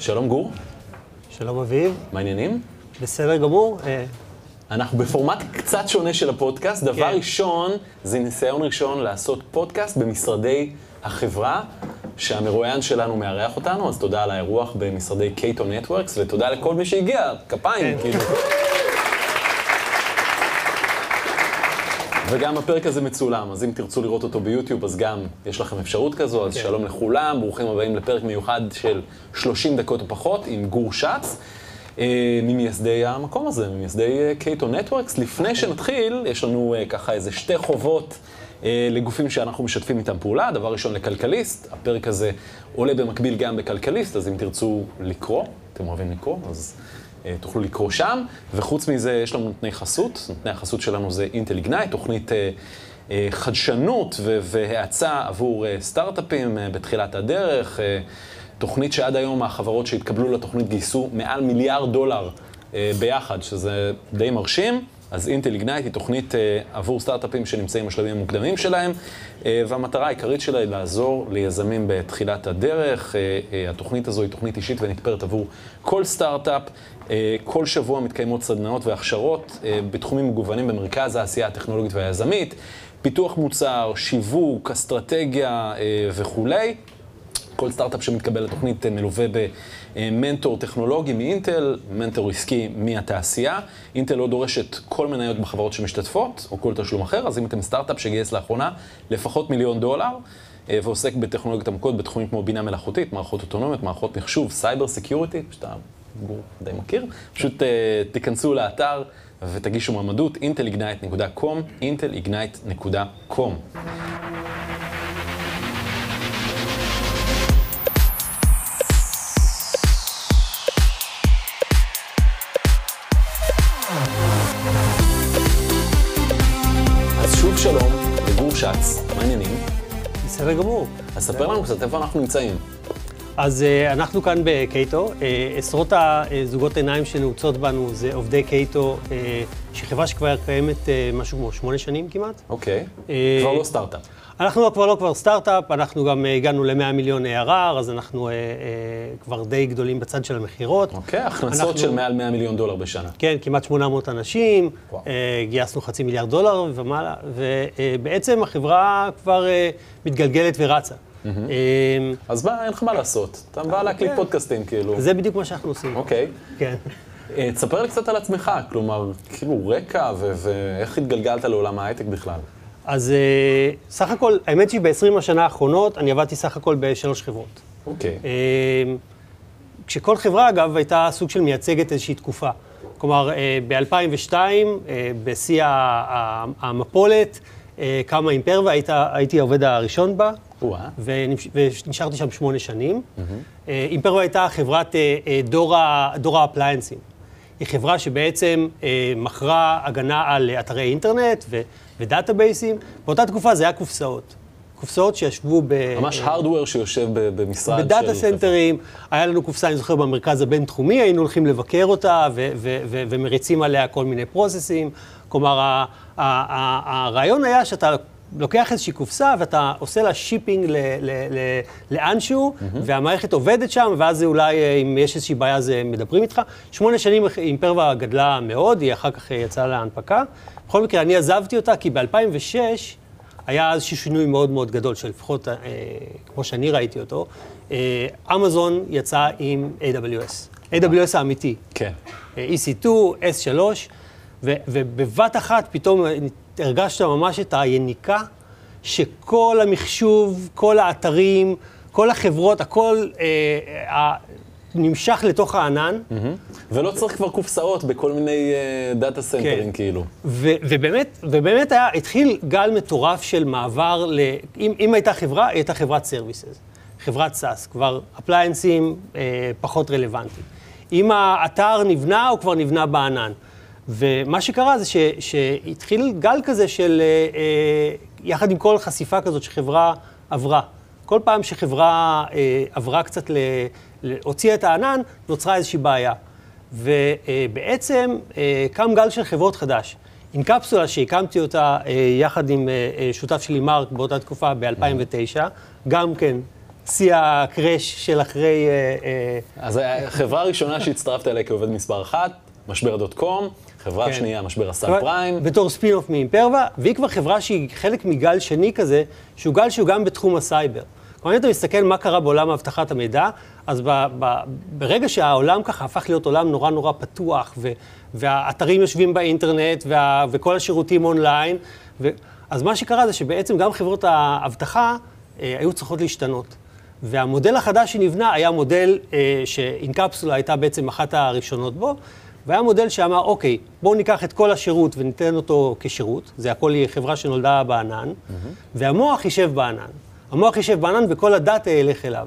שלום גור, שלום אביב, מה העניינים? בסדר גמור. אה, אנחנו בפורמט קצת שונה של הפודקאסט. דבר כן. ראשון, זה ניסיון ראשון לעשות פודקאסט במשרדי החברה, שהמרואיין שלנו מארח אותנו, אז תודה על האירוח במשרדי קייטו נטוורקס, ותודה לכל מי שהגיע, כפיים, כן. כאילו. וגם הפרק הזה מצולם, אז אם תרצו לראות אותו ביוטיוב, אז גם יש לכם אפשרות כזו, אז כן. שלום לכולם, ברוכים הבאים לפרק מיוחד של 30 דקות או פחות עם גור שץ, אה, ממייסדי המקום הזה, ממייסדי אה, קייטו נטוורקס. לפני שנתחיל, יש לנו אה, ככה איזה שתי חובות אה, לגופים שאנחנו משתפים איתם פעולה. דבר ראשון, לכלכליסט, הפרק הזה עולה במקביל גם בכלכליסט, אז אם תרצו לקרוא, אתם אוהבים לקרוא, אז... אה, תוכלו לקרוא שם, וחוץ מזה יש לנו נותני חסות, נותני החסות שלנו זה אינטל איגנייט, תוכנית אה, אה, חדשנות והאצה עבור סטארט-אפים בתחילת הדרך, תוכנית שעד היום החברות שהתקבלו לתוכנית גייסו מעל מיליארד דולר ביחד, שזה די מרשים. אז אינטל איגנייט היא תוכנית אה, עבור סטארט-אפים שנמצאים בשלבים המוקדמים שלהם, אה, והמטרה העיקרית שלה היא לעזור ליזמים בתחילת הדרך. אה, התוכנית הזו היא תוכנית אישית ונתפרת עבור כל סטארט-אפ. כל שבוע מתקיימות סדנאות והכשרות בתחומים מגוונים במרכז העשייה הטכנולוגית והיזמית, פיתוח מוצר, שיווק, אסטרטגיה וכולי. כל סטארט-אפ שמתקבל לתוכנית אה, מלווה במנטור טכנולוגי מאינטל, מנטור עסקי מהתעשייה. אינטל לא דורשת כל מניות בחברות שמשתתפות, או כל תשלום אחר, אז אם אתם סטארט-אפ שגייס לאחרונה לפחות מיליון דולר, אה, ועוסק בטכנולוגיות עמוקות בתחומים כמו בינה מלאכותית, מערכות אוטונומיות, מערכות מחשוב, cyber security, שאתה גור די מכיר, פשוט אה, תיכנסו לאתר ותגישו מועמדות, intelignite.com, intelignite.com. שץ, מה העניינים? בסדר גמור. אז ספר לנו קצת איפה אנחנו נמצאים. אז אה, אנחנו כאן ב Cato. אה, עשרות הזוגות עיניים שנעוצות בנו זה עובדי Cato, אה, שהיא חברה שכבר קיימת משהו כמו שמונה שנים כמעט. אוקיי, כבר לא סטארט-אפ. אנחנו כבר לא כבר סטארט-אפ, אנחנו גם אה, הגענו ל-100 מיליון ARR, אז אנחנו אה, אה, כבר די גדולים בצד של המכירות. אוקיי, הכנסות אנחנו- של מעל 100 מיליון דולר בשנה. כן, כמעט 800 אנשים, וואו. אה, גייסנו חצי מיליארד דולר ומעלה, ובעצם החברה כבר אה, מתגלגלת ורצה. אה, אז מה, אין לך מה לעשות. אתה בא להקליט כן. פודקאסטים, כאילו. זה בדיוק מה שאנחנו עושים. אוקיי. כן. אה, תספר לי קצת על עצמך, כלומר, כאילו רקע ואיך התגלגלת לעולם ההייטק בכלל. אז אה, סך הכל, האמת שהיא ב-20 השנה האחרונות, אני עבדתי סך הכל בשלוש חברות. אוקיי. אה, כשכל חברה, אגב, הייתה סוג של מייצגת איזושהי תקופה. כלומר, ב-2002, בשיא ה- ה- המפולת, אה, קמה Imperva, היית- הייתי העובד הראשון בה, וואו. ונמש- ונשארתי שם שמונה שנים. אה, Imperva הייתה חברת דור האפליינסים. היא חברה שבעצם מכרה הגנה על אתרי אינטרנט ודאטאבייסים. באותה תקופה זה היה קופסאות. קופסאות שישבו ב... ממש hardware שיושב במשרד של... בדאטה סנטרים, היה לנו קופסה, אני זוכר, במרכז הבינתחומי, היינו הולכים לבקר אותה ו- ו- ו- ומריצים עליה כל מיני פרוססים. כלומר, הרעיון היה שאתה לוקח איזושהי קופסה ואתה עושה לה shipping לאנשהו, והמערכת עובדת שם, ואז זה אולי, אה, אם יש איזושהי בעיה, אז מדברים איתך. שמונה שנים Imperva גדלה מאוד, היא אחר כך אה, יצאה להנפקה. בכל מקרה, אני עזבתי אותה כי ב-2006, היה איזשהו שינוי מאוד מאוד גדול, שלפחות אה, כמו שאני ראיתי אותו, אה, אמזון יצא עם AWS, AWS האמיתי, כן. אה, EC2, S3, ו- ובבת אחת פתאום הרגשת ממש את היניקה שכל המחשוב, כל האתרים, כל החברות, הכל אה, אה, נמשך לתוך הענן. ולא צריך כבר קופסאות בכל מיני דאטה סנטרים, כן. כאילו. ובאמת, ובאמת היה, התחיל גל מטורף של מעבר ל... אם, אם הייתה חברה, היא הייתה חברת services, חברת SaaS, כבר אפליינסים אה, פחות רלוונטיים. אם האתר נבנה, הוא כבר נבנה בענן. ומה שקרה זה ש, שהתחיל גל כזה של, אה, אה, יחד עם כל חשיפה כזאת שחברה עברה. כל פעם שחברה אה, עברה קצת, ל, הוציאה את הענן, נוצרה איזושהי בעיה. ובעצם אה, קם גל של חברות חדש. אינקפסולה שהקמתי אותה אה, יחד עם אה, אה, שותף שלי מרק באותה תקופה ב-2009, גם כן שיא ה crash של אחרי... אה, אה, אז החברה הראשונה שהצטרפת אליה כעובד מספר אחת, משבר dot com, חברה כן. שנייה, משבר הסאב פריים. בתור spin-off מ Imperva, והיא כבר חברה שהיא חלק מגל שני כזה, שהוא גל שהוא גם בתחום הסייבר. כלומר, אם אתה מסתכל מה קרה בעולם אבטחת המידע, אז ב, ב, ברגע שהעולם ככה הפך להיות עולם נורא נורא פתוח, ו, והאתרים יושבים באינטרנט, וה, וכל השירותים אונליין, ו, אז מה שקרה זה שבעצם גם חברות האבטחה אה, היו צריכות להשתנות. והמודל החדש שנבנה היה מודל אה, שאינקפסולה הייתה בעצם אחת הראשונות בו, והיה מודל שאמר, אוקיי, בואו ניקח את כל השירות וניתן אותו כשירות, זה הכל חברה שנולדה בענן, mm-hmm. והמוח יישב בענן. המוח יישב בענן וכל הדאטה ילך אליו.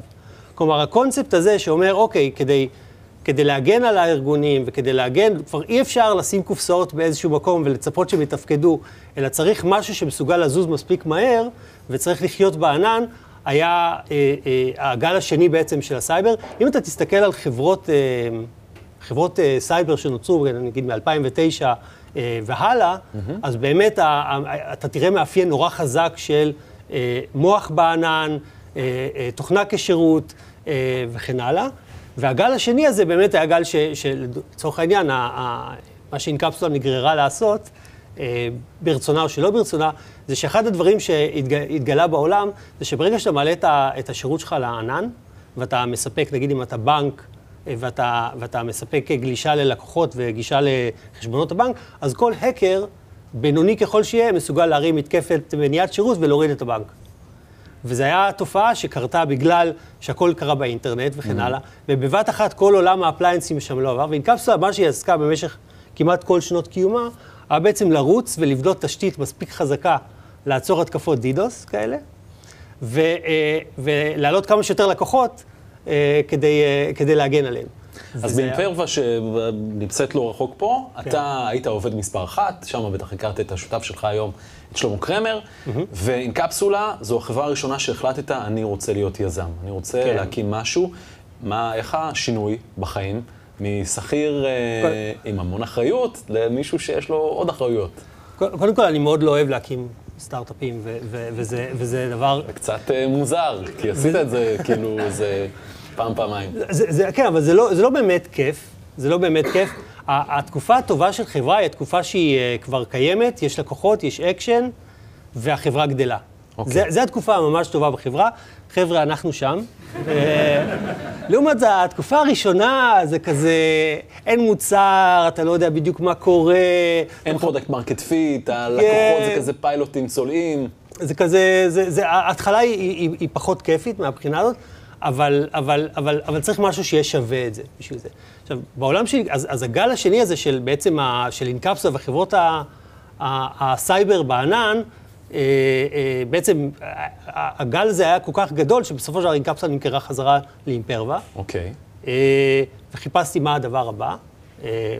כלומר, הקונספט הזה שאומר, אוקיי, כדי, כדי להגן על הארגונים וכדי להגן, כבר אי אפשר לשים קופסאות באיזשהו מקום ולצפות שהם יתפקדו, אלא צריך משהו שמסוגל לזוז מספיק מהר וצריך לחיות בענן, היה אה, אה, הגל השני בעצם של הסייבר. אם אתה תסתכל על חברות, אה, חברות אה, סייבר שנוצרו, נגיד מ-2009 אה, והלאה, mm-hmm. אז באמת ה, ה, אתה תראה מאפיין נורא חזק של מוכוון ענן, אה, אה, תוכנה כשירות וכן הלאה. והגל השני הזה באמת היה גל שלצורך העניין, מה ש Incapsula נגררה לעשות, ברצונה או שלא ברצונה, זה שאחד הדברים שהתגלה בעולם, זה שברגע שאתה מעלה את השירות שלך לענן, ואתה מספק, נגיד אם אתה בנק, ואתה, ואתה מספק גלישה ללקוחות וגישה לחשבונות הבנק, אז כל האקר בינוני ככל שיהיה, מסוגל להרים מתקפת מניעת שירות ולהוריד את הבנק. וזו הייתה תופעה שקרתה בגלל שהכל קרה באינטרנט וכן mm-hmm. הלאה, ובבת אחת כל עולם האפליינסים שם לא עבר, ו Incapsula, מה שהיא עסקה במשך כמעט כל שנות קיומה, היה בעצם לרוץ ולבדות תשתית מספיק חזקה לעצור התקפות דידוס כאלה, ו, אה, ולהעלות כמה שיותר לקוחות אה, כדי, אה, כדי להגן עליהם. אז באימפרווה שנמצאת לא רחוק פה, כן. אתה היית עובד מספר אחת, שם בטח הכרת את השותף שלך היום, את שלמה קרמר, ועם קפסולה, זו החברה הראשונה שהחלטת, אני רוצה להיות יזם, אני רוצה כן. להקים משהו. מה, איך השינוי בחיים משכיר אה, עם המון אחריות למישהו שיש לו עוד אחריות? קודם כל, אני מאוד לא אוהב להקים סטארט-אפים, וזה, וזה דבר... קצת אה, מוזר, כי עשית את זה, כאילו, זה... פעם, פעמיים. זה, זה, כן, אבל זה לא, זה לא באמת כיף. זה לא באמת כיף. התקופה הטובה של חברה היא התקופה שהיא uh, כבר קיימת, יש לקוחות, יש אקשן, והחברה גדלה. Okay. אוקיי. זה, זה התקופה הממש טובה בחברה. חבר'ה, אנחנו שם. אה, לעומת זאת, התקופה הראשונה זה כזה, אין מוצר, אתה לא יודע בדיוק מה קורה. אין product market fit, הלקוחות זה כזה פיילוטים צולעים. זה כזה, זה, זה, ההתחלה היא, היא, היא פחות כיפית מהבחינה הזאת. אבל, אבל, אבל, אבל צריך משהו שיהיה שווה את זה, בשביל זה. עכשיו, בעולם שלי, אז, אז הגל השני הזה של בעצם, ה, של אינקפסולה וחברות ה, ה, הסייבר בענן, אה, אה, בעצם הגל הזה היה כל כך גדול, שבסופו של דבר אינקפסולה נמכרה חזרה לאימפרווה. אוקיי. אה, וחיפשתי מה הדבר הבא. אה,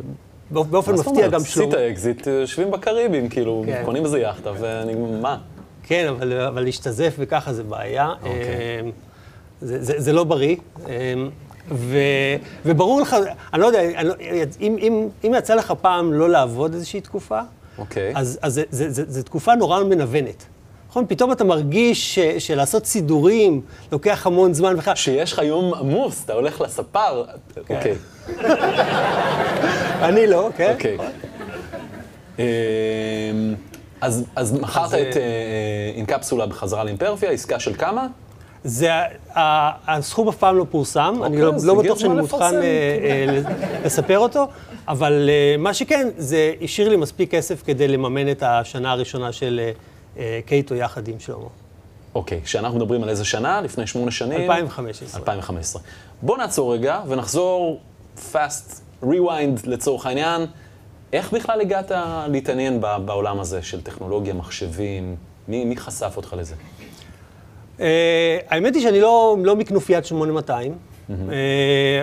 באופן מפתיע גם שלום. עשית אקזיט, יושבים בקאריביים, כאילו, כן. קונים איזה יאכטה, ומה? כן, אבל, אבל להשתזף וככה זה בעיה. אוקיי. אה, זה, זה, זה לא בריא. אמ, ו, וברור לך, אני לא יודע, אני לא, אם, אם, אם יצא לך פעם לא לעבוד איזושהי תקופה, okay. אוקיי. אז, אז זה, זה, זה, זה תקופה נורא מנוונת. נכון? פתאום אתה מרגיש ש, שלעשות סידורים לוקח המון זמן בכלל. שיש לך יום עמוס, אתה הולך לספר, כן. אוקיי. אני לא, כן. אוקיי. אמ, אז, מכרת את אינקפסולה אה, אה, בחזרה לאימפרפיה, עסקה של כמה? זה, הסכום אף פעם לא פורסם, אני לא, אוקיי, לא בטוח שאני מוכן אה, אה, לספר אותו, אבל אה, מה שכן, זה השאיר לי מספיק כסף כדי לממן את השנה הראשונה של קייטו יחד עם שלמה. אוקיי, כשאנחנו מדברים על איזה שנה? לפני שמונה שנים? 2015. 2015. בוא נעצור רגע ונחזור fast rewind לצורך העניין. איך בכלל הגעת להתעניין בעולם הזה של טכנולוגיה, מחשבים? מי, מי חשף אותך לזה? Uh, האמת היא שאני לא, לא מכנופיית 8200. Mm-hmm. Uh,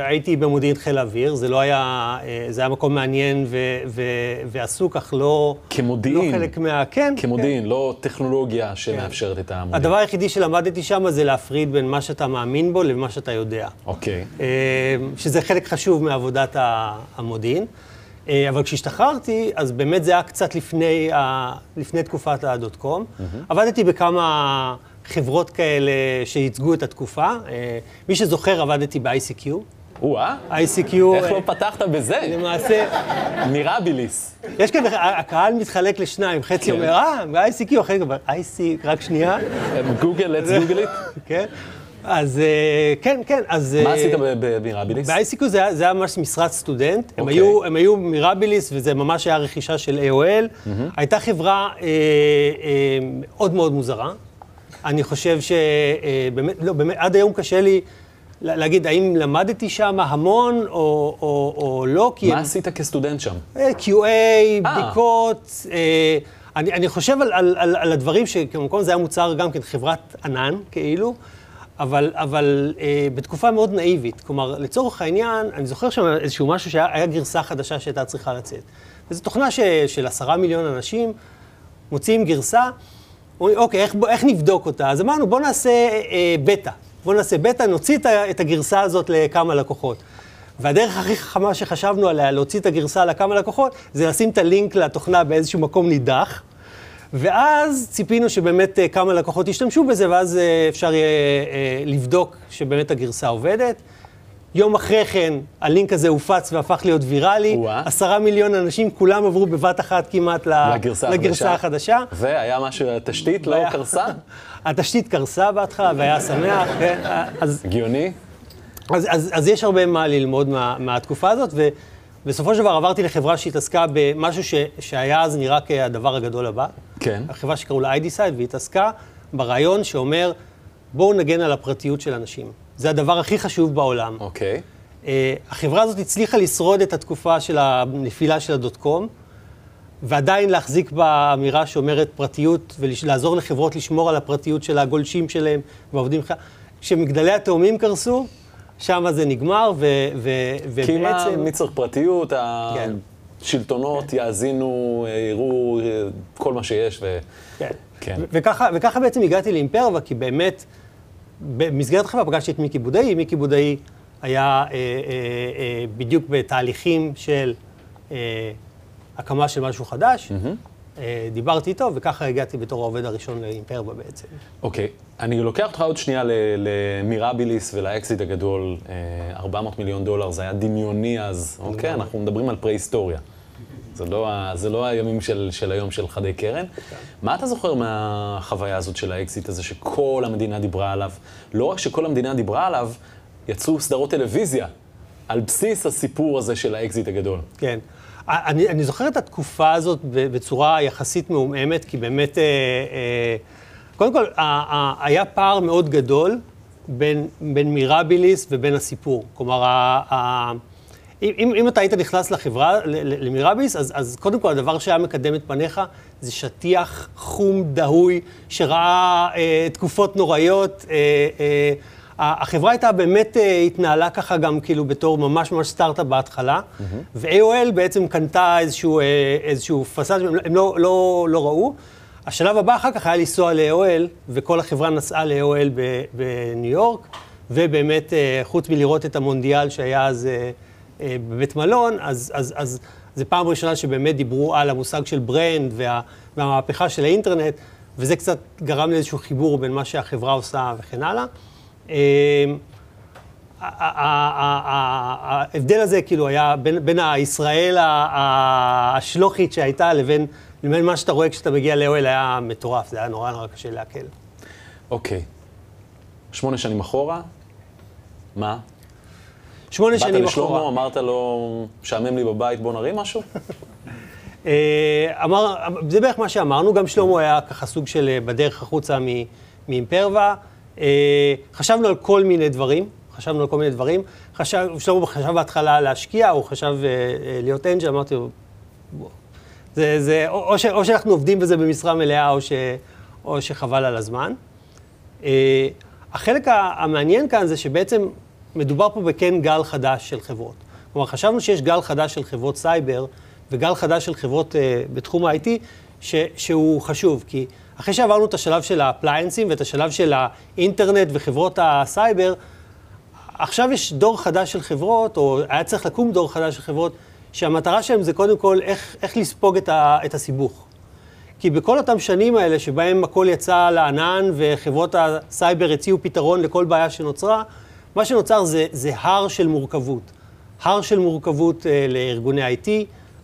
הייתי במודיעין חיל האוויר, זה לא היה, uh, זה היה מקום מעניין ו, ו, ועסוק, אך לא... כמודיעין. לא חלק מה... כן. כמודיעין, כן. לא טכנולוגיה שמאפשרת כן. את המודיעין. הדבר היחידי שלמדתי שם זה להפריד בין מה שאתה מאמין בו למה שאתה יודע. אוקיי. Okay. Uh, שזה חלק חשוב מעבודת המודיעין. אבל כשהשתחררתי, אז באמת זה היה קצת לפני, לפני תקופת הדוט קום. Mm-hmm. עבדתי בכמה... חברות כאלה שייצגו את התקופה. אה, מי שזוכר, עבדתי ב-ICQ. או-אה, ICQ, איך אה, לא פתחת בזה? למעשה, מירביליס. יש כאן, הקהל מתחלק לשניים, חצי כן. אומר, אה, ב-ICQ, אחרי זה, IC, רק שנייה, גוגל, let's גוגל איט. כן? אז אה, כן, כן, אז... מה אה, עשית במירביליס? ב-ICQ זה, היה- ממש משרת סטודנט, הם, אוקיי. היו, מירביליס וזה ממש היה רכישה של AOL. הייתה חברה אה, אה, מאוד מאוד מוזרה. אני חושב שבאמת, לא, באמת, עד היום קשה לי לה- להגיד האם למדתי שם המון או, או, או לא, כי מה הם- עשית כסטודנט שם? אה, QA, בדיקות, אה, אני, אני חושב על, על, על, על הדברים שכמקום זה היה מוצר גם כן חברת ענן, כאילו, אבל, אבל אה, בתקופה מאוד נאיבית. כלומר, לצורך העניין, אני זוכר שם איזשהו משהו שהיה היה גרסה חדשה שהייתה צריכה לצאת. וזו תוכנה ש, של עשרה מיליון אנשים, מוציאים גרסה, אומרים, אוקיי, איך, איך נבדוק אותה? אז אמרנו, בואו נעשה אה, בטא. בואו נעשה בטא, נוציא את, את הגרסה הזאת לכמה לקוחות. והדרך הכי חכמה שחשבנו עליה להוציא את הגרסה לכמה לקוחות, זה לשים את הלינק לתוכנה באיזשהו מקום נידח. ואז ציפינו שבאמת אה, כמה לקוחות ישתמשו בזה, ואז אה, אפשר יהיה אה, לבדוק שבאמת הגרסה עובדת. יום אחרי כן, הלינק הזה הופץ והפך להיות ויראלי. עשרה מיליון אנשים, כולם עברו בבת אחת כמעט לגרסה לגרסה החדשה. החדשה. והיה משהו, התשתית לא קרסה? התשתית קרסה בהתחלה והיה שמח? אז, הגיוני? אז, אז, אז יש הרבה מה ללמוד מה, מהתקופה הזאת, ובסופו של דבר עברתי לחברה שהתעסקה במשהו ש, שהיה אז נראה כהדבר הגדול הבא. כן. החברה שקראו לה ID-Side, והיא התעסקה ברעיון שאומר, בואו נגן על הפרטיות של אנשים. זה הדבר הכי חשוב בעולם. אוקיי. Uh, החברה הזאת הצליחה לשרוד את התקופה של הנפילה של הדוט קום, ועדיין להחזיק באמירה שאומרת פרטיות, ולעזור לחברות לשמור על הפרטיות של הגולשים שלהם והעובדים. שלך. כשמגדלי התאומים קרסו, שם זה נגמר, ו- ו- כי מה, ובעצם... מי צריך פרטיות, כן. השלטונות יאזינו, אה, יראו אה, כל מה שיש, ו... כן. כן. וככה, וככה בעצם הגעתי לאימפרווה, כי באמת, במסגרת החברה פגשתי את מיקי בודאי, מיקי בודאי היה אה, אה, אה, בדיוק בתהליכים של אה, הקמה של משהו חדש. אה, דיברתי איתו, וככה הגעתי בתור העובד הראשון לאימפרווה בעצם. אוקיי, אני לוקח אותך עוד שנייה למירביליס ולאקזיט הגדול, אה, 400 מיליון דולר, זה היה דמיוני אז, אוקיי? אנחנו מדברים על פרה-היסטוריה. זה לא, זה לא הימים של, של היום של חדי קרן. מה אתה זוכר מהחוויה הזאת של האקזיט הזה שכל המדינה דיברה עליו? לא רק שכל המדינה דיברה עליו, יצאו סדרות טלוויזיה על בסיס הסיפור הזה של האקזיט הגדול. כן. אני, אני זוכר את התקופה הזאת בצורה יחסית מעומעמת, כי באמת, אה, אה, קודם כל, ה, ה, היה פער מאוד גדול בין, בין מירביליס ובין הסיפור. כלומר, ה, ה, אם, אם אתה היית נכנס לחברה, ל- ל- למירביליס, אז, אז קודם כל, הדבר שהיה מקדם את פניך זה שטיח חום, דהוי, שראה אה, תקופות נוראיות. אה, אה, החברה הייתה באמת אה, התנהלה ככה גם כאילו בתור ממש ממש סטארט-אפ בהתחלה, ו-AOL בעצם קנתה איזשהו, אה, איזשהו פסאד, הם, הם לא, לא, לא ראו. השלב הבא אחר כך היה לנסוע ל-AOL, וכל החברה נסעה ל-AOL ב- בניו יורק, ובאמת, אה, חוץ מלראות את המונדיאל שהיה אז אה, בבית מלון, אז, אז, אז זו פעם ראשונה שבאמת דיברו על המושג של ברנד וה, והמהפכה של האינטרנט, וזה קצת גרם לאיזשהו חיבור בין מה שהחברה עושה וכן הלאה. אה, ההבדל הזה כאילו היה בין, בין הישראל השלוחית שהייתה לבין, לבין מה שאתה רואה כשאתה מגיע לאוהל היה מטורף, זה היה נורא נורא קשה לעכל. אוקיי. שמונה שנים אחורה, מה? שמונה באת שנים לשלמה, אחורה. אמרת לו, משעמם לי בבית, בוא נרים משהו? אה, אמר, זה בערך מה שאמרנו, גם שלמה היה ככה סוג של אה, בדרך החוצה מאימפרווה. אה, חשבנו על כל מיני דברים, חשבנו על כל מיני דברים. חשב, שלמה חשב בהתחלה להשקיע, הוא חשב להיות אנג'ל, אמרתי לו, בוא. זה, זה, או, ש, או שאנחנו עובדים בזה במשרה מלאה, או, ש, או שחבל על הזמן. החלק המעניין כאן זה שבעצם מדובר פה בכן גל חדש של חברות. כלומר, חשבנו שיש גל חדש של חברות סייבר וגל חדש של חברות אה, בתחום ה-IT, ש, שהוא חשוב, כי אחרי שעברנו את השלב של האפליינסים ואת השלב של האינטרנט וחברות הסייבר, עכשיו יש דור חדש של חברות, או היה צריך לקום דור חדש של חברות, שהמטרה שלהם זה קודם כל איך, איך לספוג את, ה, את הסיבוך. כי בכל אותם שנים האלה שבהם הכל יצא לענן וחברות הסייבר הציעו פתרון לכל בעיה שנוצרה, מה שנוצר זה, זה הר של מורכבות. הר של מורכבות אה, לארגוני IT,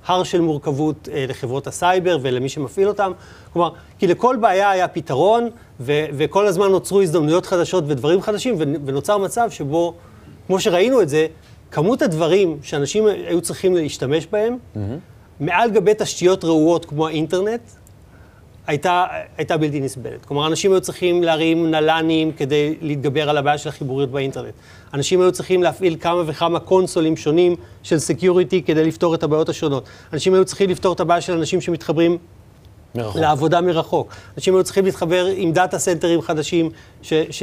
הר של מורכבות אה, לחברות הסייבר ולמי שמפעיל אותם. כלומר, כי לכל בעיה היה פתרון, ו- וכל הזמן נוצרו הזדמנויות חדשות ודברים חדשים, ו- ונוצר מצב שבו, כמו שראינו את זה, כמות הדברים שאנשים היו צריכים להשתמש בהם, mm-hmm. מעל גבי תשתיות רעועות כמו האינטרנט, הייתה, הייתה בלתי נסבלת. כלומר, אנשים היו צריכים להרים נל"נים כדי להתגבר על הבעיה של החיבוריות באינטרנט. אנשים היו צריכים להפעיל כמה וכמה קונסולים שונים של security כדי לפתור את הבעיות השונות. אנשים היו צריכים לפתור את הבעיה של אנשים שמתחברים מרחוק. לעבודה מרחוק. אנשים היו צריכים להתחבר עם דאטה סנטרים חדשים, ש... ש...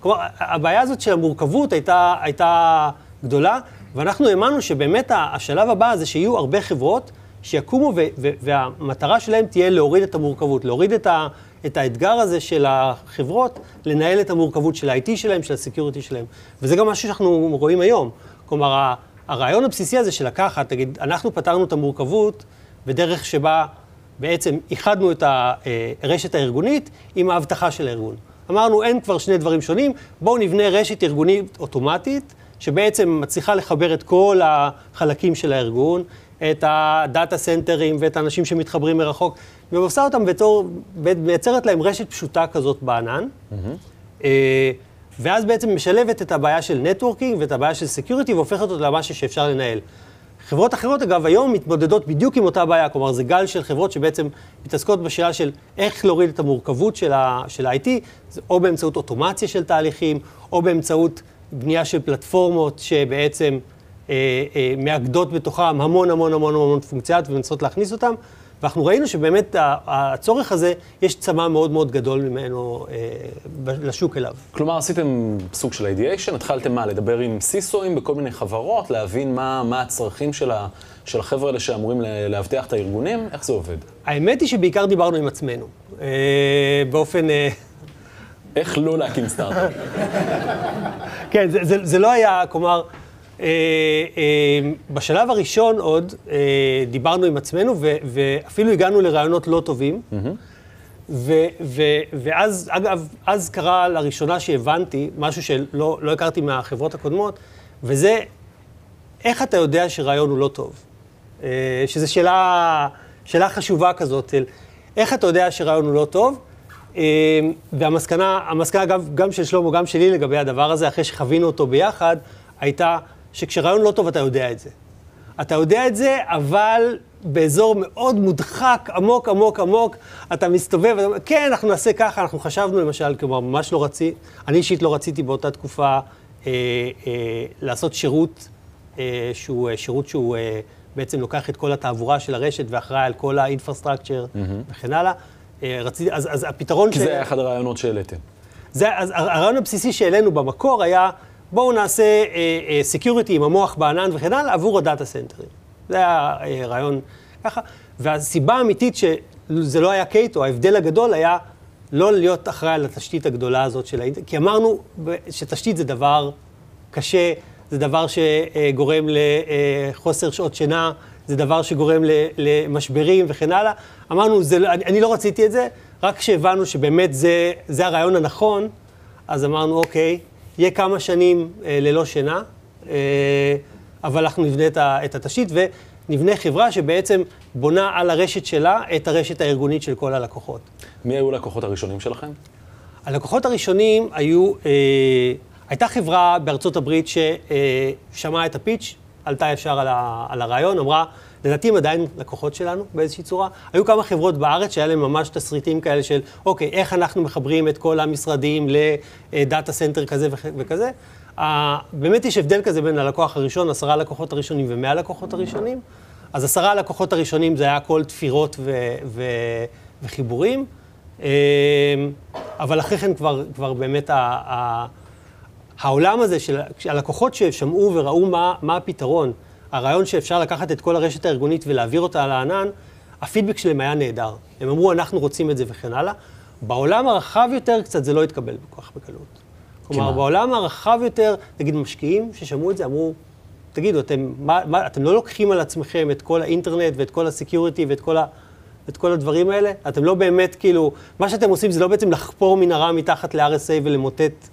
כלומר, הבעיה הזאת של המורכבות הייתה, הייתה גדולה, ואנחנו האמנו שבאמת השלב הבא זה שיהיו הרבה חברות שיקומו ו- ו- והמטרה שלהם תהיה להוריד את המורכבות, להוריד את, ה- את האתגר הזה של החברות, לנהל את המורכבות של ה-IT שלהם, של ה security שלהם. וזה גם משהו שאנחנו רואים היום. כלומר, הרעיון הבסיסי הזה של לקחת, תגיד, אנחנו פתרנו את המורכבות בדרך שבה בעצם איחדנו את הרשת הארגונית עם האבטחה של הארגון. אמרנו, אין כבר שני דברים שונים, בואו נבנה רשת ארגונית אוטומטית, שבעצם מצליחה לחבר את כל החלקים של הארגון, את הדאטה סנטרים ואת האנשים שמתחברים מרחוק, ועושה אותם בתור, מייצרת להם רשת פשוטה כזאת בענן. Mm-hmm. ואז בעצם משלבת את הבעיה של networking ואת הבעיה של security והופכת אותה למשהו שאפשר לנהל. חברות אחרות, אגב, היום מתמודדות בדיוק עם אותה בעיה, כלומר, זה גל של חברות שבעצם מתעסקות בשאלה של איך להוריד את המורכבות של ה-IT, או באמצעות אוטומציה של תהליכים, או באמצעות בנייה של פלטפורמות שבעצם מאגדות בתוכם המון המון המון המון פונקציית ומנסות להכניס אותם. ואנחנו ראינו שבאמת הצורך הזה, יש צמא מאוד מאוד גדול ממנו אה, לשוק אליו. כלומר, עשיתם סוג של אידיאשן, התחלתם מה, לדבר עם סיסואים בכל מיני חברות, להבין מה, מה הצרכים של, ה, של החבר'ה האלה שאמורים לאבטח את הארגונים? איך זה עובד? האמת היא שבעיקר דיברנו עם עצמנו. אה, באופן... אה... איך לא להקים סטארט-אפ? כן, זה, זה, זה לא היה, כלומר... אה, אה, בשלב הראשון עוד אה, דיברנו עם עצמנו, ואפילו הגענו לרעיונות לא טובים. ואז, אגב, אז קרה לראשונה שהבנתי משהו שלא לא הכרתי מהחברות הקודמות, וזה איך אתה יודע שרעיון הוא לא טוב. שזו שאלה, שאלה חשובה כזאת, איך אתה יודע שרעיון הוא לא טוב. והמסקנה, המסקנה אגב, גם של שלמה, גם שלי לגבי הדבר הזה, אחרי שחווינו אותו ביחד, הייתה שכשרעיון לא טוב אתה יודע את זה. אתה יודע את זה, אבל באזור מאוד מודחק, עמוק, עמוק, עמוק, אתה מסתובב, ואתה אומר, כן, אנחנו נעשה ככה, אנחנו חשבנו למשל, כלומר, ממש לא רציתי, אני אישית לא רציתי באותה תקופה אה, אה, לעשות שירות, אה, שהוא אה, שירות שהוא אה, בעצם לוקח את כל התעבורה של הרשת ואחראי על כל האינפרסטרקצ'ר mm-hmm. וכן הלאה. אה, רציתי, אז, אז הפתרון כי ש... כי זה היה אחד הרעיונות שהעליתם. זה, אז הרעיון הבסיסי שהעלינו במקור היה, בואו נעשה security אה, אה, עם המוח בענן וכן הלאה עבור הדאטה סנטרים. זה היה אה, רעיון ככה. והסיבה האמיתית שזה לא היה קייטו, ההבדל הגדול היה לא להיות אחראי על התשתית הגדולה הזאת של האינטרנט, כי אמרנו שתשתית זה דבר קשה, זה דבר שגורם לחוסר שעות שינה, זה דבר שגורם למשברים וכן הלאה. אמרנו, זה, לא, אני לא רציתי את זה, רק כשהבנו שבאמת זה, זה הרעיון הנכון, אז אמרנו, אוקיי, יהיה כמה שנים אה, ללא שינה, אה, אבל אנחנו נבנה את, ה, את התשתית ונבנה חברה שבעצם בונה על הרשת שלה את הרשת הארגונית של כל הלקוחות. מי היו הלקוחות הראשונים שלכם? הלקוחות הראשונים היו, אה, הייתה חברה בארצות הברית ששמעה אה, את הפיץ', עלתה ישר על הרעיון, אמרה, לדעתי הם עדיין לקוחות שלנו באיזושהי צורה. היו כמה חברות בארץ שהיה להם ממש תסריטים כאלה של, אוקיי, איך אנחנו מחברים את כל המשרדים ל data center כזה וכזה. אה, באמת יש הבדל כזה בין הלקוח הראשון, עשרה לקוחות הראשונים ומאה לקוחות הראשונים. אז עשרה הלקוחות הראשונים זה היה כל תפירות ו- ו- וחיבורים, אה, אבל אחרי כן כבר, כבר באמת ה- ה- העולם הזה של הלקוחות ששמעו וראו מה, מה הפתרון, הרעיון שאפשר לקחת את כל הרשת הארגונית ולהעביר אותה לענן, הפידבק שלהם היה נהדר. הם אמרו, אנחנו רוצים את זה וכן הלאה. בעולם הרחב יותר קצת זה לא התקבל כל כך בקלות. כלומר, בעולם הרחב יותר, נגיד משקיעים ששמעו את זה, אמרו, תגידו, אתם, מה, מה, אתם לא לוקחים על עצמכם את כל האינטרנט ואת כל הסקיוריטי ואת כל ה... את כל הדברים האלה? אתם לא באמת, כאילו, מה שאתם עושים זה לא בעצם לחפור מנהרה מתחת ל-RSA ולמוטט.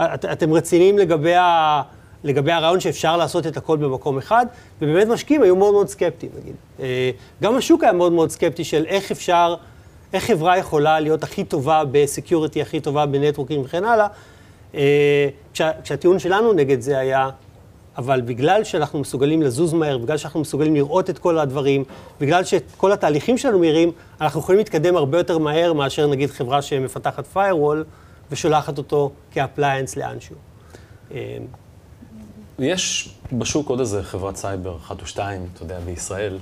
את, אתם רציניים לגבי, ה, לגבי הרעיון שאפשר לעשות את הכל במקום אחד, ובאמת משקיעים היו מאוד מאוד סקפטיים, נגיד. אה, גם השוק היה מאוד מאוד סקפטי של איך אפשר, איך חברה יכולה להיות הכי טובה ב security, הכי טובה ב networking וכן הלאה. אה, כשה, כשהטיעון שלנו נגד זה היה, אבל בגלל שאנחנו מסוגלים לזוז מהר, בגלל שאנחנו מסוגלים לראות את כל הדברים, בגלל שכל התהליכים שלנו מהירים, אנחנו יכולים להתקדם הרבה יותר מהר מאשר נגיד חברה שמפתחת firewall ושולחת אותו כ appliance לאנשהו. אה, יש בשוק עוד איזה חברת סייבר, אחת או שתיים, אתה יודע, בישראל.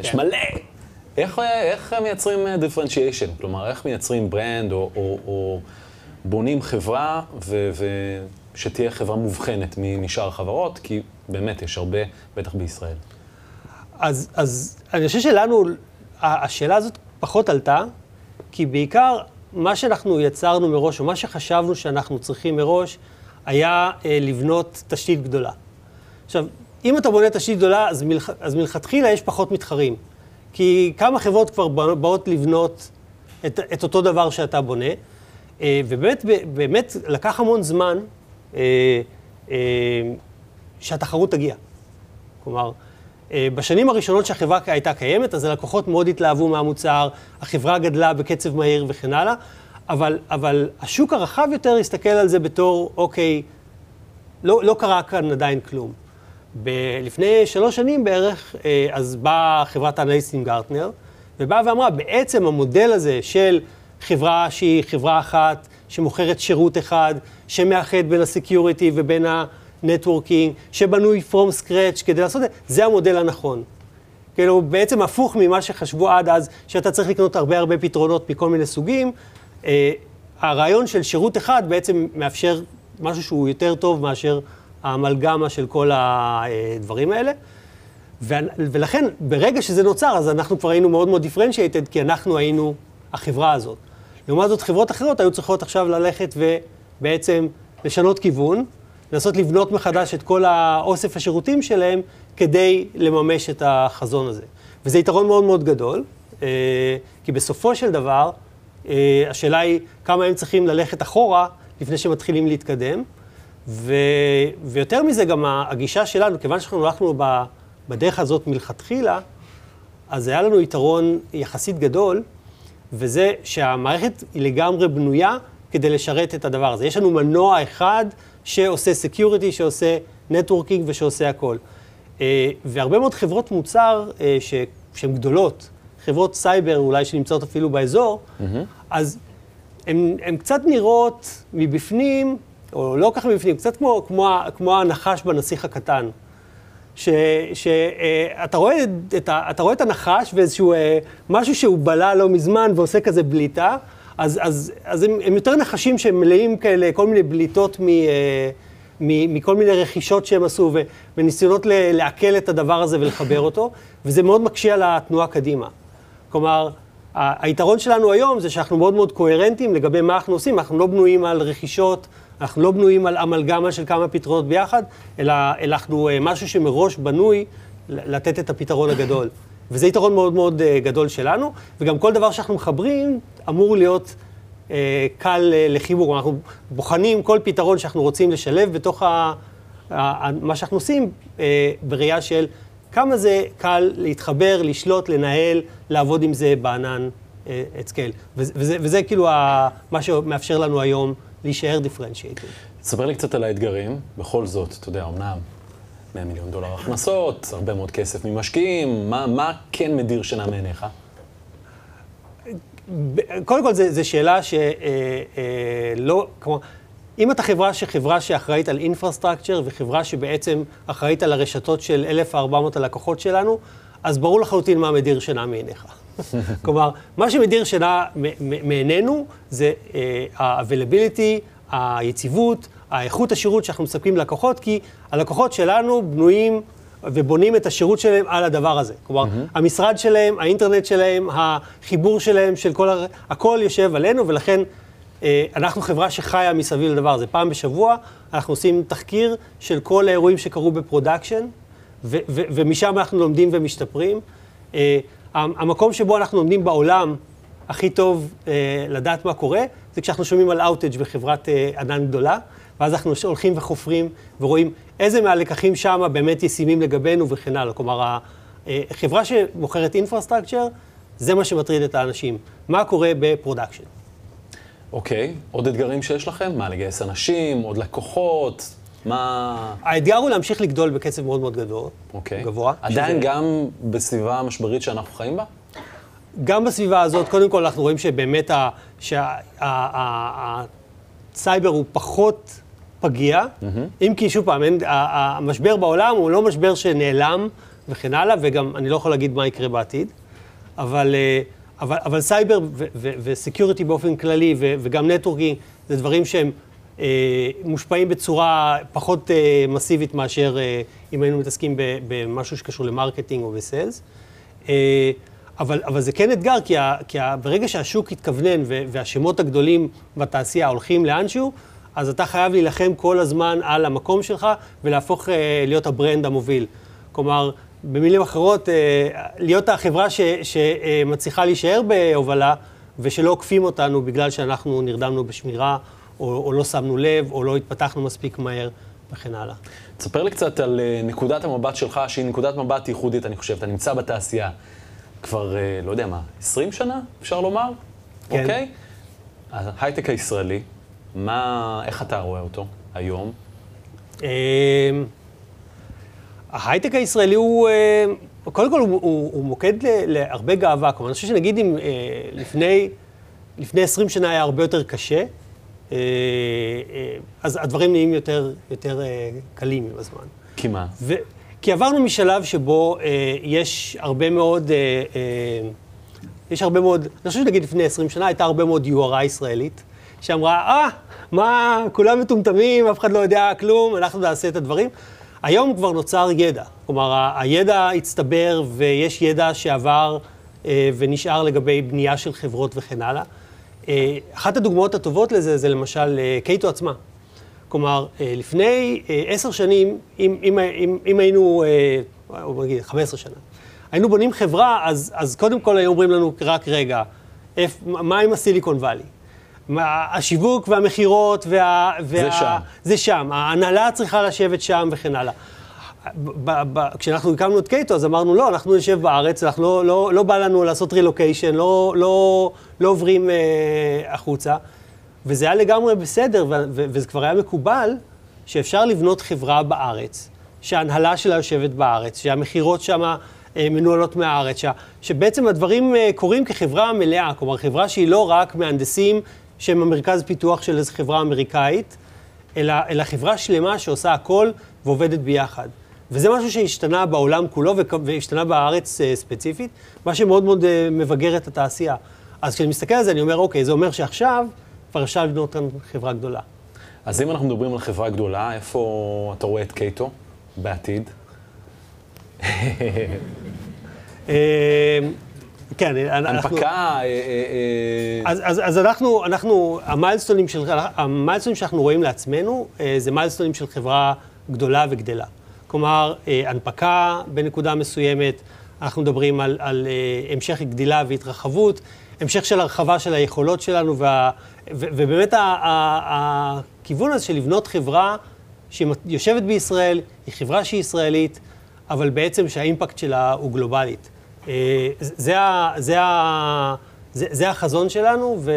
יש כן. מלא. איך, איך מייצרים differentiation? כלומר, איך מייצרים brand או, או, או בונים חברה ו, ושתהיה חברה מובחנת משאר החברות? כי באמת יש הרבה, בטח בישראל. אז, אז אני חושב שלנו, השאלה הזאת פחות עלתה, כי בעיקר מה שאנחנו יצרנו מראש, או מה שחשבנו שאנחנו צריכים מראש, היה אה, לבנות תשתית גדולה. עכשיו, אם אתה בונה תשתית גדולה, אז, מלכ... אז מלכתחילה יש פחות מתחרים. כי כמה חברות כבר בא- באות לבנות את, את אותו דבר שאתה בונה, אה, ובאמת באמת לקח המון זמן אה, אה, שהתחרות תגיע. כלומר, אה, בשנים הראשונות שהחברה הייתה קיימת, אז הלקוחות מאוד התלהבו מהמוצר, החברה גדלה בקצב מהיר וכן הלאה, אבל, אבל השוק הרחב יותר הסתכל על זה בתור, אוקיי, לא, לא קרה כאן עדיין כלום. ב- לפני שלוש שנים בערך, אה, אז באה חברת האנליסטים גרטנר, ובאה ואמרה, בעצם המודל הזה של חברה שהיא חברה אחת, שמוכרת שירות אחד, שמאחד בין ה security ובין ה networking, שבנוי from scratch כדי לעשות את זה, זה המודל הנכון. כאילו, בעצם הפוך ממה שחשבו עד אז, שאתה צריך לקנות הרבה הרבה פתרונות מכל מיני סוגים. אה, הרעיון של שירות אחד בעצם מאפשר משהו שהוא יותר טוב מאשר האמלגמה של כל הדברים האלה. ולכן, ברגע שזה נוצר, אז אנחנו כבר היינו מאוד מאוד differentiated, כי אנחנו היינו החברה הזאת. לעומת זאת, חברות אחרות היו צריכות עכשיו ללכת ובעצם לשנות כיוון, לנסות לבנות מחדש את כל האוסף השירותים שלהם כדי לממש את החזון הזה. וזה יתרון מאוד מאוד גדול, אה, כי בסופו של דבר, השאלה היא כמה הם צריכים ללכת אחורה לפני שמתחילים להתקדם. ו... ויותר מזה, גם הגישה שלנו, כיוון שאנחנו הלכנו ב... בדרך הזאת מלכתחילה, אז היה לנו יתרון יחסית גדול, וזה שהמערכת היא לגמרי בנויה כדי לשרת את הדבר הזה. יש לנו מנוע אחד שעושה security, שעושה networking ושעושה הכל. אה, והרבה מאוד חברות מוצר אה, ש... שהן גדולות, חברות סייבר אולי שנמצאות אפילו באזור, mm-hmm. אז הן קצת נראות מבפנים, או לא ככה מבפנים, קצת כמו, כמו, כמו הנחש בנסיך הקטן. שאתה רואה, את רואה את הנחש ואיזשהו אה, משהו שהוא בלע לא מזמן ועושה כזה בליטה, אז, אז, אז הם, הם יותר נחשים שהם מלאים כאלה, כל מיני בליטות מ, אה, מ, מכל מיני רכישות שהם עשו ו, וניסיונות לעכל את הדבר הזה ולחבר אותו, וזה מאוד מקשה על התנועה קדימה. כלומר, היתרון שלנו היום זה שאנחנו מאוד מאוד קוהרנטיים לגבי מה אנחנו עושים, אנחנו לא בנויים על רכישות, אנחנו לא בנויים על אמלגמה של כמה פתרונות ביחד, אלא אנחנו אה, משהו שמראש בנוי לתת את הפתרון הגדול. וזה יתרון מאוד מאוד אה, גדול שלנו, וגם כל דבר שאנחנו מחברים אמור להיות אה, קל לחיבור. אנחנו בוחנים כל פתרון שאנחנו רוצים לשלב בתוך ה, ה, ה, מה שאנחנו עושים בראייה של כמה זה קל להתחבר, לשלוט, לנהל, לעבוד עם זה בענן אה, at scale. וזה, וזה, וזה כאילו ה, מה שמאפשר לנו היום להישאר דיפרנציאטד. ספר לי קצת על האתגרים. בכל זאת, אתה יודע, אמנם 100 מיליון דולר הכנסות, הרבה מאוד כסף ממשקיעים, מה, מה כן מדיר שינה מעיניך? קודם כל, זו שאלה שלא, כלומר, אם אתה חברה שחברה שאחראית על אינפרסטרקצ'ר וחברה שבעצם אחראית על הרשתות של 1,400 הלקוחות שלנו, אז ברור לחלוטין מה מדיר שינה מעיניך. כלומר, מה שמדיר שינה מעינינו זה ה-availability, היציבות, האיכות השירות שאנחנו מספקים ללקוחות, כי הלקוחות שלנו בנויים ובונים את השירות שלהם על הדבר הזה. כלומר, mm-hmm. המשרד שלהם, האינטרנט שלהם, החיבור שלהם, של כל הר... הכל יושב עלינו, ולכן אה, אנחנו חברה שחיה מסביב לדבר הזה. פעם בשבוע אנחנו עושים תחקיר של כל האירועים שקרו ב production, ו- ו- ומשם אנחנו לומדים ומשתפרים. אה, המקום שבו אנחנו עומדים בעולם הכי טוב אה, לדעת מה קורה, זה כשאנחנו שומעים על outage בחברת אה, ענן גדולה, ואז אנחנו הולכים וחופרים ורואים איזה מהלקחים שם באמת ישימים לגבינו וכן הלאה. כלומר, החברה שמוכרת infrastructure, זה מה שמטריד את האנשים. מה קורה ב production? אוקיי, עוד אתגרים שיש לכם? מה, לגייס אנשים, עוד לקוחות? מה... האתגר הוא להמשיך לגדול בקצב מאוד מאוד גדול, אוקיי. גבוה. עדיין שזה... גם בסביבה המשברית שאנחנו חיים בה? גם בסביבה הזאת, קודם כל אנחנו רואים שבאמת הסייבר הוא פחות פגיע, mm-hmm. אם כי שוב פעם, אין, המשבר בעולם הוא לא משבר שנעלם וכן הלאה, וגם אני לא יכול להגיד מה יקרה בעתיד, אבל, אה, אבל, אבל סייבר ו security באופן כללי ו, וגם networking זה דברים שהם אה, מושפעים בצורה פחות אה, מסיבית מאשר אה, אם היינו מתעסקים במשהו שקשור ל marketing או ב sales. אבל, אבל זה כן אתגר, כי, ה, כי ה, ברגע שהשוק יתכוונן והשמות הגדולים בתעשייה הולכים לאנשהו, אז אתה חייב להילחם כל הזמן על המקום שלך ולהפוך להיות ה brand המוביל. כלומר, במילים אחרות, להיות החברה ש, שמצליחה להישאר בהובלה ושלא עוקפים אותנו בגלל שאנחנו נרדמנו בשמירה או, או לא שמנו לב, או לא התפתחנו מספיק מהר, וכן הלאה. תספר לי קצת על אה, נקודת המבט שלך, שהיא נקודת מבט ייחודית, אני חושב. אתה נמצא בתעשייה כבר, אה, לא יודע מה, 20 שנה, אפשר לומר? כן. אוקיי? ההייטק הישראלי, מה, איך אתה רואה אותו היום? ההייטק הישראלי הוא, אה, קודם כל הוא, הוא, הוא מוקד להרבה גאווה. כלומר, אני חושב שנגיד אם לפני, לפני 20 שנה היה הרבה יותר קשה, אה, אה, אז הדברים נהיים יותר, יותר אה, קלים עם הזמן. כי מה? ו... כי עברנו משלב שבו אה, יש הרבה מאוד, אה, אה, יש הרבה מאוד, אני חושב שנגיד לפני 20 שנה הייתה הרבה מאוד יוהרה ישראלית, שאמרה, אה, מה, כולם מטומטמים, אף אחד לא יודע כלום, אנחנו נעשה את הדברים. היום כבר נוצר ידע, כלומר, הידע הצטבר ויש ידע שעבר אה, ונשאר לגבי בנייה של חברות וכן הלאה. אה, אחת הדוגמאות הטובות לזה זה למשל אה, קייטו עצמה. כלומר, אה, לפני עשר שנים, אם, אם, אם, אם היינו, או נגיד 15 שנה, היינו בונים חברה, אז, אז קודם כל היו אומרים לנו, רק רגע, איפ, מה עם הסיליקון וואלי? השיווק והמכירות וה... וה... זה שם. זה שם. ההנהלה צריכה לשבת שם וכן הלאה. כשאנחנו הקמנו את קייטו, אז אמרנו, לא, אנחנו נשב בארץ, אנחנו לא, לא, לא בא לנו לעשות רילוקיישן, לא, לא, לא עוברים אה, החוצה. וזה היה לגמרי בסדר, ו- ו- וזה כבר היה מקובל, שאפשר לבנות חברה בארץ, שההנהלה שלה יושבת בארץ, שהמכירות שם אה, מנוהלות מהארץ, ש- שבעצם הדברים אה, קורים כחברה מלאה, כלומר, חברה שהיא לא רק מהנדסים שהם המרכז פיתוח של איזו חברה אמריקאית, אלא, אלא חברה שלמה שעושה הכל ועובדת ביחד. וזה משהו שהשתנה בעולם כולו והשתנה בארץ uh, ספציפית, מה שמאוד מאוד uh, מבגר את התעשייה. אז כשאני מסתכל על זה, אני אומר, אוקיי, זה אומר שעכשיו כבר אפשר לבנות כאן חברה גדולה. אז אם אנחנו מדברים על חברה גדולה, איפה אתה רואה את קייטו בעתיד? אה, כן, אנחנו... הנפקה... אז, אז, אז אנחנו, אנחנו, המיילסטונים, של, המיילסטונים שאנחנו רואים לעצמנו, זה מיילסטונים של חברה גדולה וגדלה. כלומר, אה, הנפקה בנקודה מסוימת, אנחנו מדברים על, על אה, המשך גדילה והתרחבות, המשך של הרחבה של היכולות שלנו, וה, ו, ובאמת ה, ה, ה, הכיוון הזה של לבנות חברה שיושבת בישראל, היא חברה שהיא ישראלית, אבל בעצם שהאימפקט שלה הוא גלובלית. אה, זה, ה, זה, ה, זה, זה החזון שלנו, ו,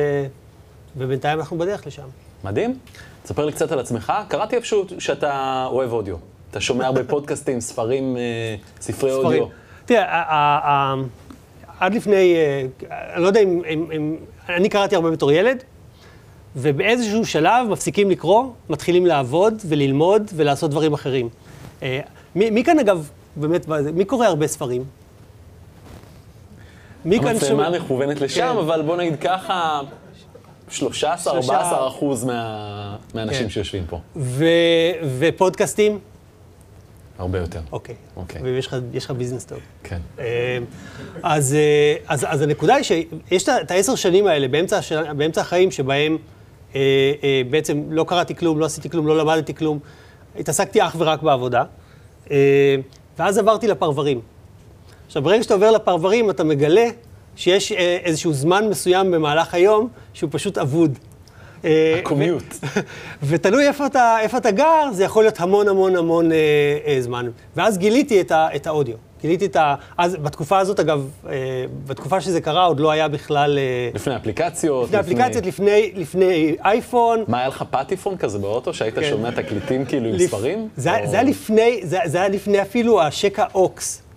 ובינתיים אנחנו בדרך לשם. מדהים. תספר לי קצת על עצמך. קראתי איפשהו שאתה אוהב אודיו. אתה שומע הרבה פודקאסטים, ספרים, אה, ספרי אודיו. תראה, עד לפני, אה, אני לא יודע אם, אני קראתי הרבה בתור ילד, ובאיזשהו שלב מפסיקים לקרוא, מתחילים לעבוד וללמוד ולעשות דברים אחרים. מי, מי כאן אגב, באמת, מי קורא הרבה ספרים? המצלמה מכוונת לשם, כן. אבל בוא נגיד ככה, 13-14 אחוז מה, מהאנשים כן. שיושבים פה. ו, ופודקאסטים? הרבה יותר. אוקיי. אוקיי. ויש לך ביזנס טוב. כן. אמ, אז, אה, אז, אז הנקודה היא שיש את העשר שנים האלה באמצע, באמצע החיים שבהם אה, אה, בעצם לא קראתי כלום, לא עשיתי כלום, לא למדתי כלום, התעסקתי אך ורק בעבודה, אה, ואז עברתי לפרברים. עכשיו, ברגע שאתה עובר לפרברים, אתה מגלה שיש אה, איזשהו זמן מסוים במהלך היום שהוא פשוט אבוד. אה, הקומיוט. ותלוי איפה אתה, איפה אתה גר, זה יכול להיות המון המון המון אה, אה, זמן. ואז גיליתי את, ה, את האודיו. גיליתי את ה... אז בתקופה הזאת, אגב, אה, בתקופה שזה קרה, עוד לא היה בכלל... אה, לפני אפליקציות, לפני אפליקציות, לפני, לפני אייפון. מה, היה לך פטיפון כזה באוטו, שהיית כן. שומע תקליטים כאילו עם ספרים? זה, או- זה היה לפני, זה, זה היה לפני אפילו השקע אוקס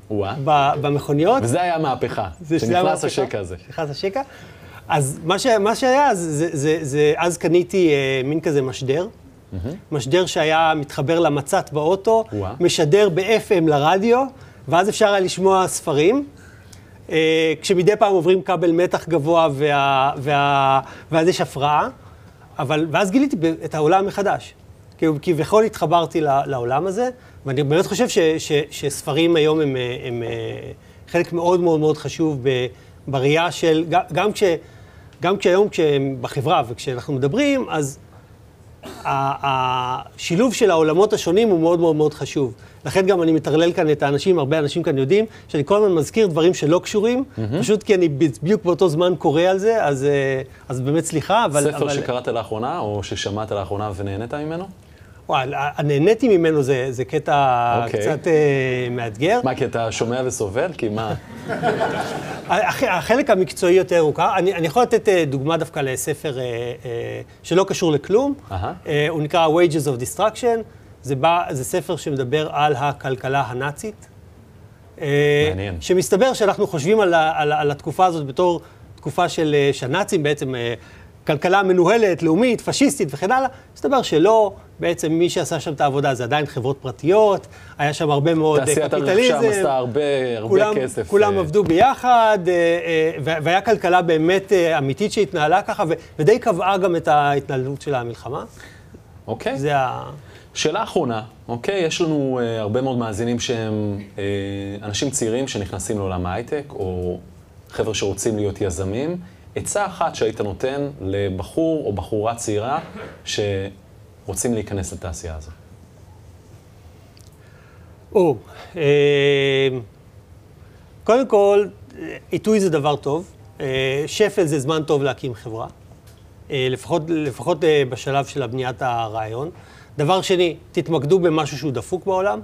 במכוניות. וזה היה מהפכה, זה שזה שנכנס המהפכה. השקע הזה. נכנס השקע. אז מה, ש, מה שהיה, זה, זה, זה, זה, אז קניתי אה, מין כזה משדר. משדר שהיה מתחבר למצת באוטו, וואה. משדר ב-FM לרדיו, ואז אפשר היה לשמוע ספרים. אה, כשמדי פעם עוברים כבל מתח גבוה וה, וה, ואז יש הפרעה, אבל, ואז גיליתי את העולם מחדש. כביכול התחברתי לעולם הזה, ואני באמת חושב ש, ש, שספרים היום הם, הם, אה, חלק מאוד מאוד מאוד חשוב בראייה של, גם, כש, גם כשהיום כשהם בחברה וכשאנחנו מדברים, אז השילוב של העולמות השונים הוא מאוד מאוד מאוד חשוב. לכן גם אני מטרלל כאן את האנשים, הרבה אנשים כאן יודעים, שאני כל הזמן מזכיר דברים שלא קשורים, פשוט כי אני בדיוק באותו זמן קורא על זה, אז, אה, אז באמת סליחה, אבל... ספר אבל, שקראת לאחרונה, או ששמעת לאחרונה ונהנית ממנו? וואי, הנהניתי ממנו זה, זה קטע אוקיי. קצת אה, מאתגר. מה, כי אתה שומע וסובל? כי מה? הח- החלק המקצועי יותר הוא ככה, אני, אני יכול לתת אה, דוגמה דווקא לספר אה, אה, שלא קשור לכלום. אהה. אה, הוא נקרא Wages of Destruction, זה, בא, זה ספר שמדבר על הכלכלה הנאצית. אה, מעניין. שמסתבר שאנחנו חושבים על, ה- על, על התקופה הזאת בתור תקופה של, שהנאצים בעצם, אה, כלכלה מנוהלת, לאומית, פשיסטית וכן הלאה, מסתבר שלא, בעצם מי שעשה שם את העבודה זה עדיין חברות פרטיות, היה שם הרבה מאוד אה, תעשיית קפיטליזם. הרכב שם עשתה הרבה, הרבה כולם, כסף. כולם אה, עבדו ביחד, אה, אה, וה- והיה כלכלה באמת אה, אמיתית שהתנהלה ככה, ודי קבעה גם את ההתנהלות של המלחמה. אוקיי. זה ה... שאלה אחרונה, אוקיי? יש לנו uh, הרבה מאוד מאזינים שהם uh, אנשים צעירים שנכנסים לעולם ההייטק, או חבר'ה שרוצים להיות יזמים. עצה אחת שהיית נותן לבחור או בחורה צעירה שרוצים להיכנס לתעשייה הזו. או, אה, קודם כל, עיתוי זה דבר טוב. אה, שפל זה זמן טוב להקים חברה, אה, לפחות, לפחות אה, בשלב של בניית הרעיון. דבר שני, תתמקדו במשהו שהוא דפוק בעולם.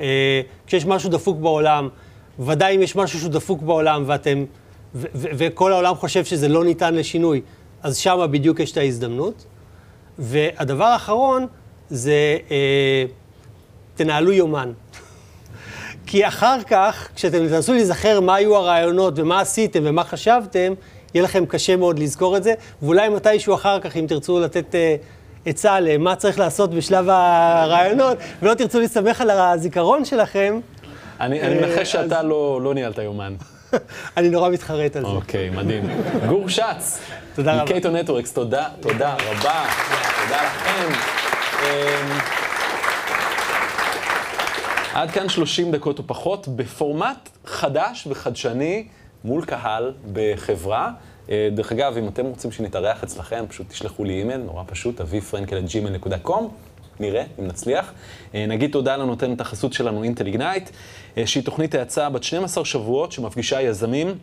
אה, כשיש משהו דפוק בעולם, ודאי אם יש משהו שהוא דפוק בעולם ואתם, ו- ו- וכל העולם חושב שזה לא ניתן לשינוי, אז שמה בדיוק יש את ההזדמנות. והדבר האחרון זה אה, תנהלו יומן. כי אחר כך, כשאתם תנסו להיזכר מה היו הרעיונות ומה עשיתם ומה חשבתם, יהיה לכם קשה מאוד לזכור את זה, ואולי מתישהו אחר כך, אם תרצו לתת אה, עצה למה צריך לעשות בשלב הרעיונות, ולא תרצו להסתמך על הזיכרון שלכם, אני, אני אה, מנחש שאתה לא, לא ניהלת יומן. אני נורא מתחרט על זה. אוקיי, מדהים. גור שץ. תודה רבה. מקייטו נטוורקס, תודה, תודה רבה. תודה לכם. אמ, עד כאן 30 דקות או פחות, בפורמט חדש וחדשני מול קהל בחברה. אה, דרך אגב, אם אתם רוצים שנתארח אצלכם, פשוט תשלחו לי אימייל, נורא פשוט, אביפרנקל@gmail.com. נראה אם נצליח. אה, נגיד תודה לנותנת החסות שלנו, אינטל איגנייט, אה, שהיא תוכנית האצה בת 12 שבועות שמפגישה יזמים.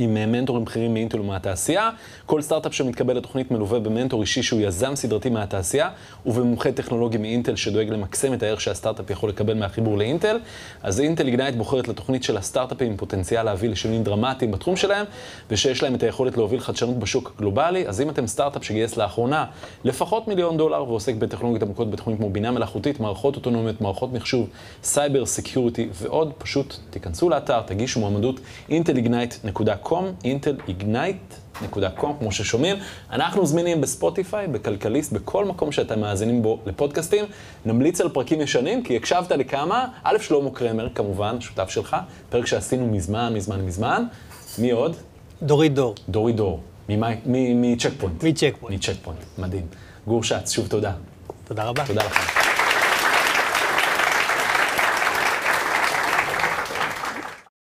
עם אה, מנטורים בכירים מאינטל ומהתעשייה. כל סטארט-אפ שמתקבל לתוכנית מלווה במנטור אישי שהוא יזם סדרתי מהתעשייה, ובמומחה טכנולוגי מאינטל שדואג למקסם את הערך שהסטארט-אפ יכול לקבל מהחיבור לאינטל. אז אינטל איגנייט בוחרת לתוכנית של הסטארט-אפים עם פוטנציאל להביא לשינויים דרמטיים בתחום שלהם, ושיש להם את היכולת להוביל חדשנות בשוק הגלובלי. אז אם אתם סטארט-אפ שגייס לאחרונה לפחות מיליון דולר ועוסק בטכנולוגיות עמוקות בתחומים כמו בינה מלאכותית, מערכות אוטונומיות, מערכות מחשוב, סייבר, security ועוד, פשוט תיכנסו לאתר, תגישו מועמדות intelignite.com, intelignite.com, כמו ששומעים. אנחנו זמינים בספוטיפיי, בכלכליסט, בכל מקום שאתם מאזינים בו לפודקאסטים. נמליץ על פרקים ישנים, כי הקשבת לכמה, א', שלמה קרמר, כמובן, שותף שלך, פרק שעשינו מזמן, מזמן, מזמן. מי עוד? דורית דור, דורי דור, מצ'ק פוינט. מצ'ק פוינט. מצ'ק פוינט, מדהים. גור שץ, שוב תודה. תודה רבה. תודה לכם.